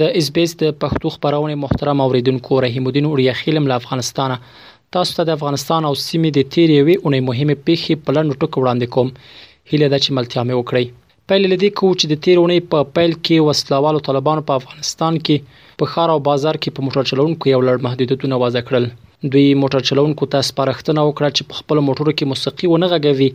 د اس بي اس د پښتو خپرونې محترم اوریدونکو رحیم الدین اوریاخیلم له افغانستانه تاسو ته د افغانستان او سیمې د تیرې یوې اونۍ مهمې پیښې په لنډو ټکو وړاندې کوم هیله ده چې ملتیا مې وکړئ پیل له دې کوو چې د تیرې اونۍ په پیل کې وسلوالو طالبانو په افغانستان کې په ښار او بازار کې په موټر چلوونکو یو لړ محدودیتونه وضع کړل دوی موټر چلوونکو ته سپارښتنه وکړه چې په خپل موټرو کې موسیقي ونه غږوي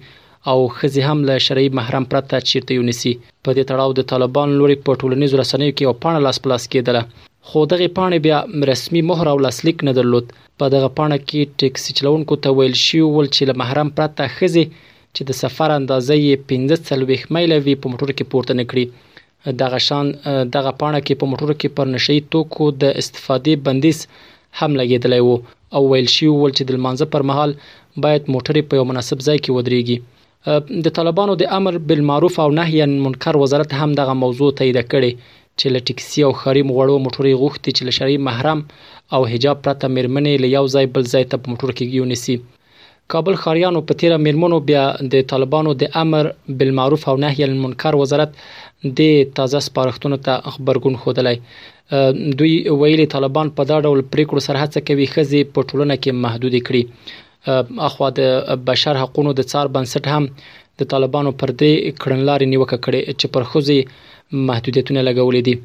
او ښځې هم له شرعي محرم پرته چیرته یونیسي. په دې تړاو د طالبانو لوري په ټولنیزو رسنیو کې یوه پاڼه لاس په لاس کیدله خو دغې پاڼې بیا رسمي مهر او لاسلیک نه درلود. په دغه پاڼه کې ټکسي چلوونکو ته ویل شوي ول چې له محرم پرته ښځې چې د سفر اندازه یې پنځه څلوېښت میله وي په موټرو کې پورته نه کړي دغه شان دغه پاڼه کې په موټرو کې پر نشه يي توکو د استفادې بندیز هم لګېدلی و او ویل شوي ول چې د لمانځه پر مهال باید موټرې په یو مناسب ځای کې ودرېږي. د طالبانو د امر بالمعروف او نهی عن المنکر وزارت هم دغه موضوع تاییده کړې چې له ټکسي او ښاري وړو موټرو یې غوښتي چې له شرعي محرم او حجاب پرته مېرمنې له یو ځای بل ځای ته په موټرو کې یونیسي. کابل ښاریانو په تیره میرمنو بیا د طالبانو د امر بالمعروف او نهی عن المنکر وزارت د تازه سپارښتنو ته غبرګون ښودلی. دوی ویلي طالبان په دا ډول پریکړو سره هڅه کوي ښځې په ټولنه کې محدودې کړي. اخوا د بشر حقونو د څار بنسټ هم د طالبانو پر دې کړنلارې نیوکه کړې چې پر ښځو یې محدودیتونه لګولي دي.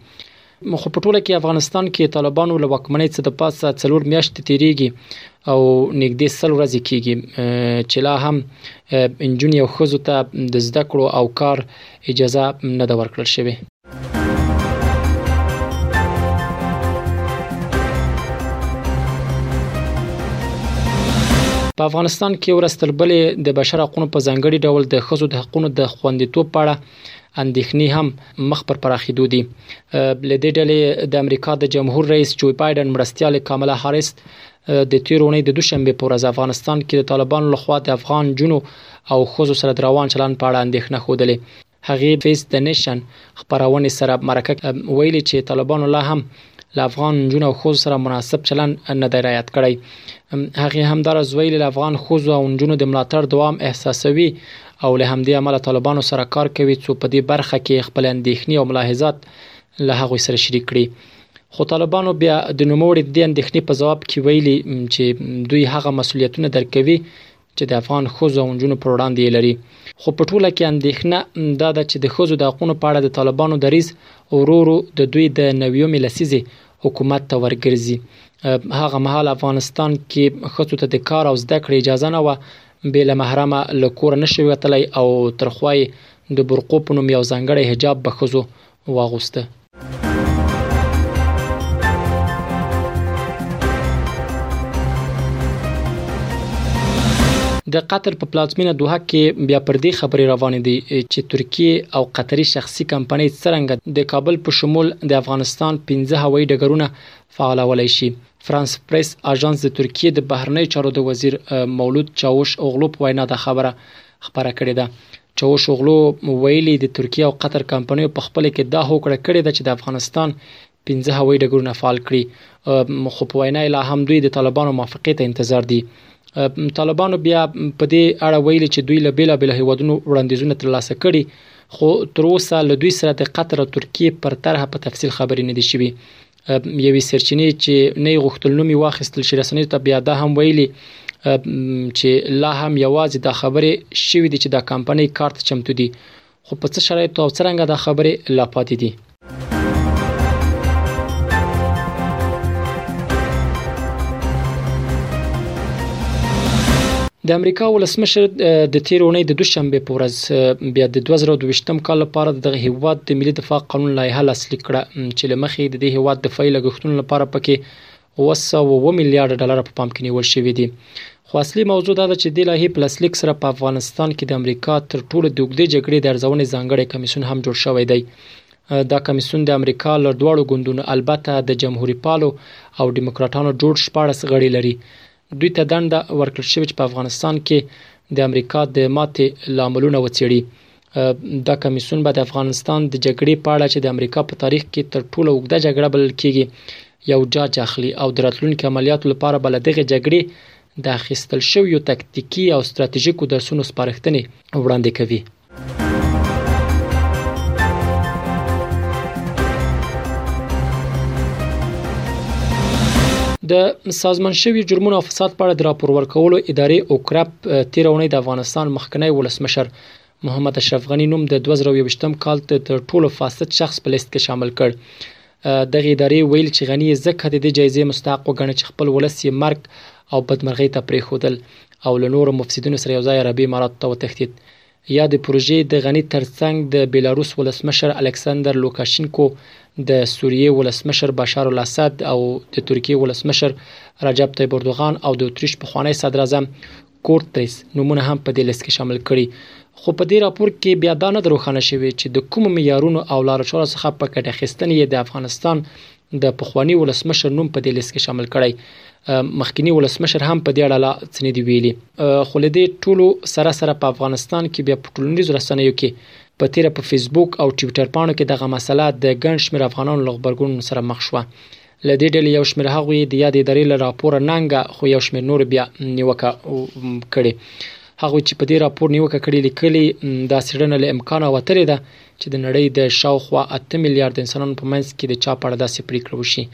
خو په ټوله کې افغانستان کې طالبانو له واکمنۍ څخه د پاسه څلور میاشتې تیریږي او نږدې سل ورځې کیږي چې لا هم انجونې او خزو ته د زده کړو او کار اجازه نه ده ورکړل شوې په افغانستان کې ورستربلې د بشر حقوقو په ځانګړي ډول د خزو د حقوقو د خوندیتوب په اړه اندېښنې هم مخ پر پراخېدو دي له دې ډلې د امریکا د جمهور رئیس جو بایډن مرستيالې کاملا هاریس د تیر اونۍ د دوشنبه په ورځ افغانستان کې د طالبانو لخوا د افغان جنو او خزو سره دروان چلن په اړه اندېښنه خوده هغې فیس د نشن خبرونه سره مرکه ویلي چې طالبانو لا هم له افغان نجونو او ښځو سره مناسب چلند نه دی رعایت کړی هغه همدارس ویلي له افغان ښځو او نجونو د ملاتړ دوام احساسوي او له همدې امله طالبانو سره کار کوي څو په دې برخه کې خپل اندېښنې او ملاحظات له هغوی سره شریک کړي خو طالبانو بیا د نوموړي د دې اندېښنې په ځواب کې ویلي چې دوی هغه مسولیتونه درکوي چې د افغان ښځو او نجونو پر وړاندې یې لري خو په ټوله کې اندېښنه دا ده چې د ښځو د حقونو په اړه د طالبانو دریز ورو ورو د دوی د نویومې لسیزې حکومت ته ورګرځي هغه مهال افغانستان کې ښځو ته د کار او زده کړې اجازه نه وه بې له محرمه له کوره نشوي وتلی او ترخوایې د برقو په نوم یو ځانګړی حجاب به ښځو واغوسته. د قطر په پلازمینه دوحه کې بیا پر دې خبرې روانې دي چې ترکیه او قطري شخصي کمپنۍ څرنګه د کابل په شمول د افغانستان 15 هوایي ډګرونه فعالولای شي فرانس پریس اژانس د ترکیه د بهرنیو چارو د وزیر مولود چاوش اوغلو په وینا دا خبره خبره کړې ده چاوشوغلو ویلي د ترکیې او قطر کمپنیو په خپل کې دا هوکړه کړې ده چې د افغانستان پنځه هوایي ډګرونه فعال کړي خو په وینا لا هم دوی د طالبانو موافقې ته انتظار دي طالبانو بیا په دې اړه ویلي چې دوی له بیلابل هیوادونو وړاندیزونه ترلاسه کړي خو تر اوسه له دوی سره د قطر او ترکیې پر طرحه په تفصیل خبرې نه دي شوي یوې سرچینې چې نه یې غوښتل نوم یې واخیستل شي رسنیو ته بیا دا هم ویلي چې لا هم یوازې دا خبرې شوې دي چې دا کمپنۍ کار ته چمتو دي خو په څه شرایطو او څرنګه دا خبرې لا پاتې دي د امریکا ولسمشر د تیر اونۍ د دوشنبه په ورځ بیا د 2022م کال لپاره د هیواد د ملي دفاع قانون لایحه لاسلیک کړه چې له مخې د دې هیواد دفاعي لګښتونو لپاره پکې اوه سوه او اووه میلیارډه ډالره په پام کې نیول شوي دي. خو اصلي موضوع دا ده چې دې لایحې په لاسلیک سره په افغانستان کې د امریکا تر ټولو د اوږدې جګړې د ارزونې ځانګړی کمیسیون هم جوړ شوی دی. دا کمیسیون د امریکا له دواړو ګوندونو البته د جمهوري پالو او ډیموکراټانو جوړ شپاړس غړي لري. دوی ته دنده ورکړل شوې چې په افغانستان کې د امریکا د ماتې لاملونه وڅېړي. دا کمیسیون به د افغانستان د جګړې په اړه چې د امریکا په تاریخ کې تر ټولو اوږده جګړه بلل کېږي، یو جاج اخلي او د راتلونکي عملیاتو لپاره به له دغې جګړې د اخیستل شویو تکتیکي او ستراتیژیکو درسونو سپارښتنې وړاندې کوي. د سازمان شوی جرمونو او فساد په اړه د راپور ورکولو ادارې او کرپ تیرونې د افغانستان مخکنی ولسمشر محمد اشرف غنی نوم د 2020م کال ته تر ټولو فاسد شخص په لیست کې شامل کړ دغې ادارې ویل چې غني یې ځکه د دې جایزې مستحق وګڼه چې خپل ولس یې مرګ او بدمرغۍ ته پرېښودل او له نورو مفسدینو سره یوځای عربي اماراتو ته وتښتید یادې پروژې د غني ترڅنګ د بیلاروس ولسمشر الکسندر لوکاشینکو د سوریې ولسمشر بشار الاسد او د ترکیې ولسمشر رجب طیب اردوغان او د اتریش پخوانی صدراعظم کورت پریس نومونه هم په دې لیست کې شامل کړي خو په دې راپور کې بیا دا نه دروښانه شوی چې د کوم معیارونو او لارو چارو څخه په کټه خستنې یې د افغانستان د پخوانی ولسمشر نوم په دې لیست کې شامل کړی مخکینی ولسمشر هم په دې اړه لا څه نه دی ویلي خو له دې ټولو سره سره په افغانستان کې بیا په ټولنیزو رسنیو کې په تیره په فیسبوک او ټویټر پاڼو کې دغه مسله د ګڼ شمېر افغانانو له غبرګون سره مخ شوه له دې ډلې یو شمېر هغو یې د یادې ادارې له راپوره ننګه خو یو شمېر نورو بیا نیوکه کړې. هغوی چې په دې راپور نیوکه کړې لیکلي، دا څېړنه له امکانه وتلې ده چې د نړۍ د شاوخوا اته میلیارد انسانانو په منځ کې د چا په اړه داسې پرېکړه وشي.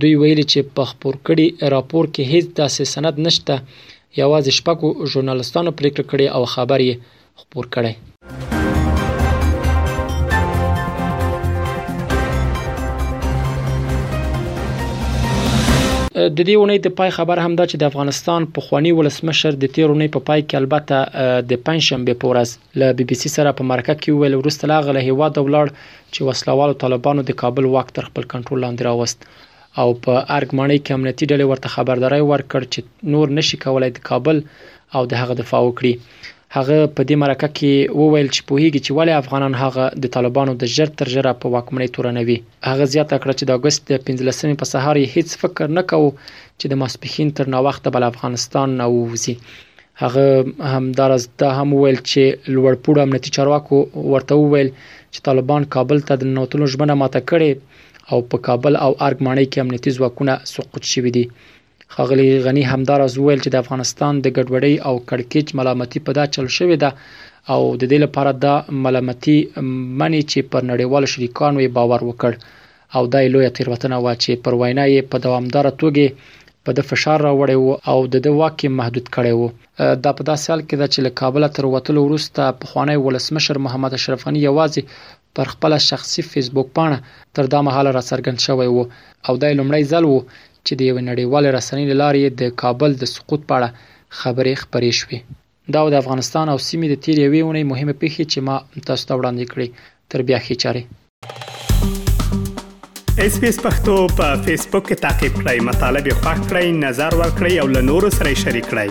دوی ویلي چې په خپور کړي راپور کې هېڅ داسې سند نشته، یوازې شپږو ژورنالستانو پرېکړه کړې او خبر یې خپور کړی. د دې اونۍ د پای خبر هم دا چې د افغانستان پخوانی ولسمشر د تیر اونۍ په پای کې البته د پنځشنبه په ورځ له بي بي سي سره په مرکه کې ویل وروسته له هغه له هیواد ولاړ چې وسلوالو طالبانو د کابل واک تر خپل کنټرول لاندې راوست او په ارګ ماڼۍ کې امنیتي ډلې ورته خبرداری ورکړ چې نور نه شي کولای د کابل او د هغه دفاع وکړي. هغه په دې مرکه کې وویل چې پوهېږي چې ولې افغانان هغه د طالبانو د ژر تر ژره په واکمنۍ تورنوي. هغه زیاته کړه چې د اګست د پنځلسمې په سهار یې هېڅ فکر نه کاوه چې د ماسپښین تر ناوخته به له افغانستان نه ووځي. هغه همداراز دا هم وویل چې لوړپوړو امنیتي چارواکو ورته وویل چې طالبان کابل ته د ننوتلو ژمنه ماته کړې، او په کابل او ارګ ماڼۍ کې امنیتي ځواکونه سقوط شوي دي. ښاغلي غني همداراز وویل چې د افغانستان د ګډوډۍ او کړکېچ ملامتي په دا چل شوې ده او د دې لپاره دا ملامتي مني چې پر نړیوالو شریکانو یې باور وکړ او دا یې لویه تېروتنه وه چې پر وینا یې په دوامداره توګه په ده فشار راوړی و او د ده واک یې محدود کړی و. دا په داسې حال کې ده چې له کابله تر وتلو وروسته پخوانی ولسمشر محمد اشرف غني یوازې پر خپله شخصي فېسبوک پاڼه تر دا مهاله راڅرګند شوی و او دا یې لومړی ځل و چې د یوې نړیوالې رسنۍ له لارې یې د کابل د سقوط په اړه خبرې خپرې شوې. دا و د افغانستان او سیمې د تېرې یوې اونۍ مهمې پېښې چې ما تاسو ته وړاندې کړې. تر بیا ښې چارې. اس پی اس پختو په فیسبوک کې تا کې پلی مطلب یو فاک کړئ نظر ور کړئ او له نورو سره شریک کړئ